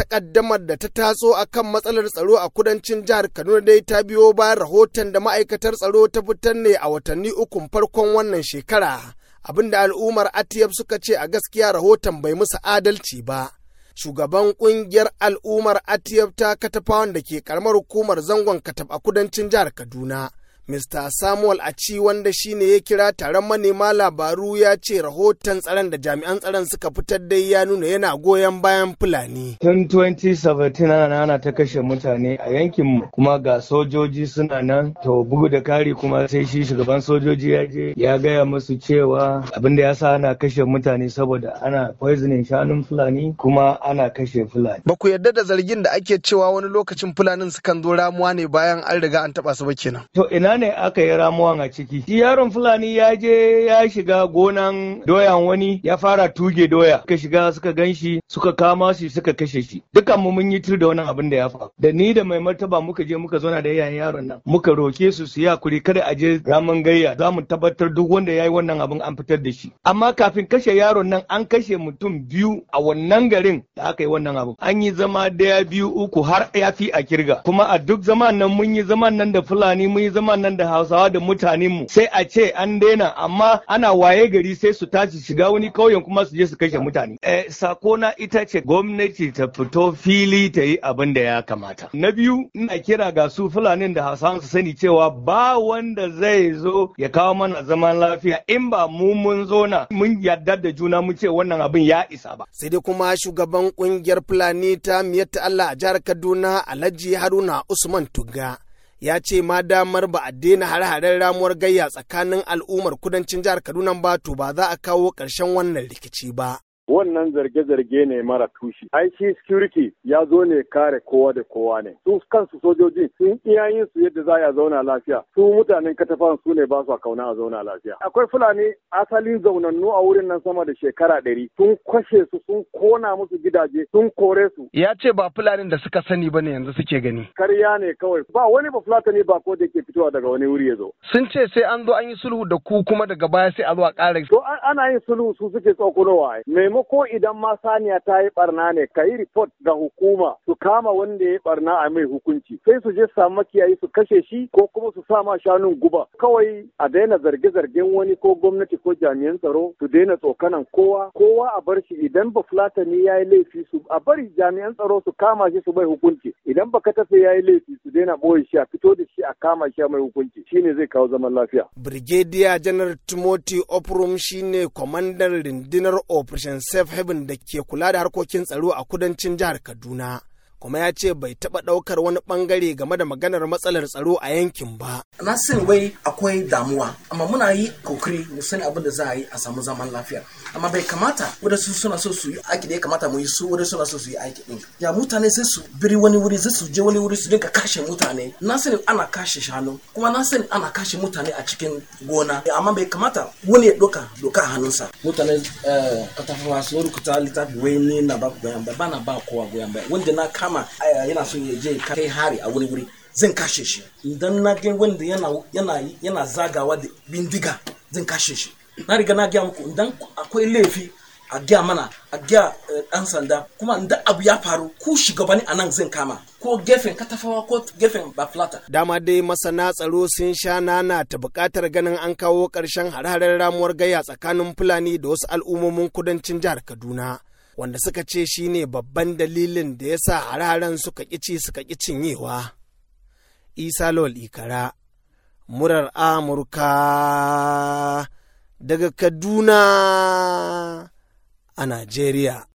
takaddamar da ta taso akan matsalar tsaro a kudancin jihar Kaduna dai ta biyo bayan rahoton da ma'aikatar tsaro ta fitar ne a watanni ukun farkon wannan shekara. Abinda al'ummar Atiyab suka ce a gaskiya rahoton bai musu adalci ba. Shugaban ƙungiyar al'ummar Atiyab ta katafawan da ke karamar hukumar zangon katab a kudancin jihar Kaduna. Mr. Samuel Aci wanda shine ya kira taron manema labaru ya ce rahoton tsaron da jami'an tsaron suka fitar dai ya nuna yana goyon bayan Fulani. Tun 2017 ana ana ta kashe mutane a yankin kuma ga sojoji suna nan to bugu da kari kuma sai shi shugaban sojoji ya je ya gaya musu cewa abin da ya sa ana kashe mutane saboda ana poisoning shanun Fulani kuma ana kashe Fulani. Ba ku yarda da zargin da ake cewa wani lokacin Fulanin sukan zo ramuwa ne bayan an riga an taba su ba kenan. To ina ne aka yi ramuwan a ciki. Shi yaron Fulani ya je ya shiga gonan doyan wani ya fara tuge doya. Suka shiga suka gan shi suka kama shi suka kashe shi. Dukan mu mun yi tur da wannan abin da ya faru. Da ni da mai martaba muka je muka zauna da yayan yaron nan. Muka roke su su yi haƙuri kada a je ramin gayya. Za mu tabbatar duk wanda ya yi wannan abin an fitar da shi. Amma kafin kashe yaron nan an kashe mutum biyu a wannan garin da aka yi wannan abin. An yi zama ɗaya biyu uku har ya fi a ƙirga. Kuma a duk zaman nan mun yi zaman nan da Fulani mun yi zaman nan da Hausawa da mutanenmu sai a ce an daina amma ana waye gari sai su tashi shiga wani kauyen kuma su je su kashe mutane. Eh, sakona ita ce gwamnati ta fito fili ta yi abin da ya kamata. Na biyu ina kira ga su Fulanin da Hausawa su sani cewa ba wanda zai zo ya kawo mana zaman lafiya in ba mu mun zo na mun yarda da juna mu ce wannan abin ya isa ba. Sai dai kuma shugaban ƙungiyar Fulani ta miyatta Allah a jihar Kaduna Alhaji Haruna Usman Tugga. Ya ce ma damar ba a daina hare-haren ramuwar gayya tsakanin al'ummar kudancin jihar Kaduna ba to ba za a kawo ƙarshen wannan rikici ba. Wannan zarge-zarge ne mara tushe. Ai shi security ya zo ne kare kowa da kowa ne. Su kansu sojoji sun iya yin su yadda za a zauna lafiya. Su mutanen katafan su ne ba su ƙauna a zauna lafiya. Akwai Fulani asalin zaunannu a wurin nan sama da shekara ɗari. Sun kwashe su sun kona musu gidaje sun kore su. Ya ce ba Fulanin da suka sani ba ne yanzu suke gani. Karya ne kawai. Ba wani ba Fulatani ba ko da ke fitowa daga wani wuri ya zo. Sun ce sai an zo an yi sulhu da ku kuma daga baya sai a zo a ƙara. To ana yin sulhu su suke tsokunowa. Maimako idan ma saniya ta yi barna ne ka yi report ga hukuma su kama wanda ya yi barna a mai hukunci. Sai su je samu makiyayi su kashe shi ko kuma su sa ma shanun guba. Kawai a daina zarge-zargen wani ko gwamnati ko jami'an tsaro su daina tsokanan kowa. Kowa a bar shi idan ba fulatani ya yi laifi su a bari jami'an tsaro su kama shi su mai hukunci. Idan ba ka tafi ya yi laifi su daina ɓoye shi a fito da shi a kama shi a mai hukunci. Shine zai kawo zaman lafiya. Brigadier General Timothy Oprum shine kwamandan rundunar Operation Safe Haven da ke kula da harkokin tsaro a kudancin jihar Kaduna. Kuma ya ce bai taɓa ɗaukar wani ɓangare game da maganar matsalar tsaro a yankin ba. Na sani wai akwai damuwa, amma muna yi ƙoƙari mu sani abin da za a yi a samu zaman lafiya. Amma bai kamata wadansu suna so su yi aiki da ya kamata mu yi su wadansu suna so su yi aiki ɗin. Ya mutane sai su biri wani wuri sai su je wani wuri su dinka kashe mutane. Na sani ana kashe shanu, kuma na sani ana kashe mutane a cikin gona. Amma bai kamata wani ya doka a hannunsa. Mutane katafawa sun rubuta littafi wai ni na ba goyon baya, ba na ba kowa goyon baya. Wanda na kama kama yana son ya je kai hari a wuri wuri zan kashe shi idan na ga wanda yana yana yana zagawa da bindiga zan kashe shi na riga na gaya muku idan akwai laifi a gaya mana a gaya dan sanda kuma idan abu ya faru ku shugabanni a nan zan kama ko gefen katafawa ko gefen baflata. Dama dai masana tsaro sun sha nana ta buƙatar ganin an kawo ƙarshen hare-haren ramuwar gayya tsakanin Fulani da wasu al'ummomin kudancin jihar Kaduna. Wanda suka ce shi ne babban dalilin da ya sa hararen suka ƙici suka ƙi cinyewa. Isa Lawal Ikara, murar Amurka daga Kaduna a Najeriya.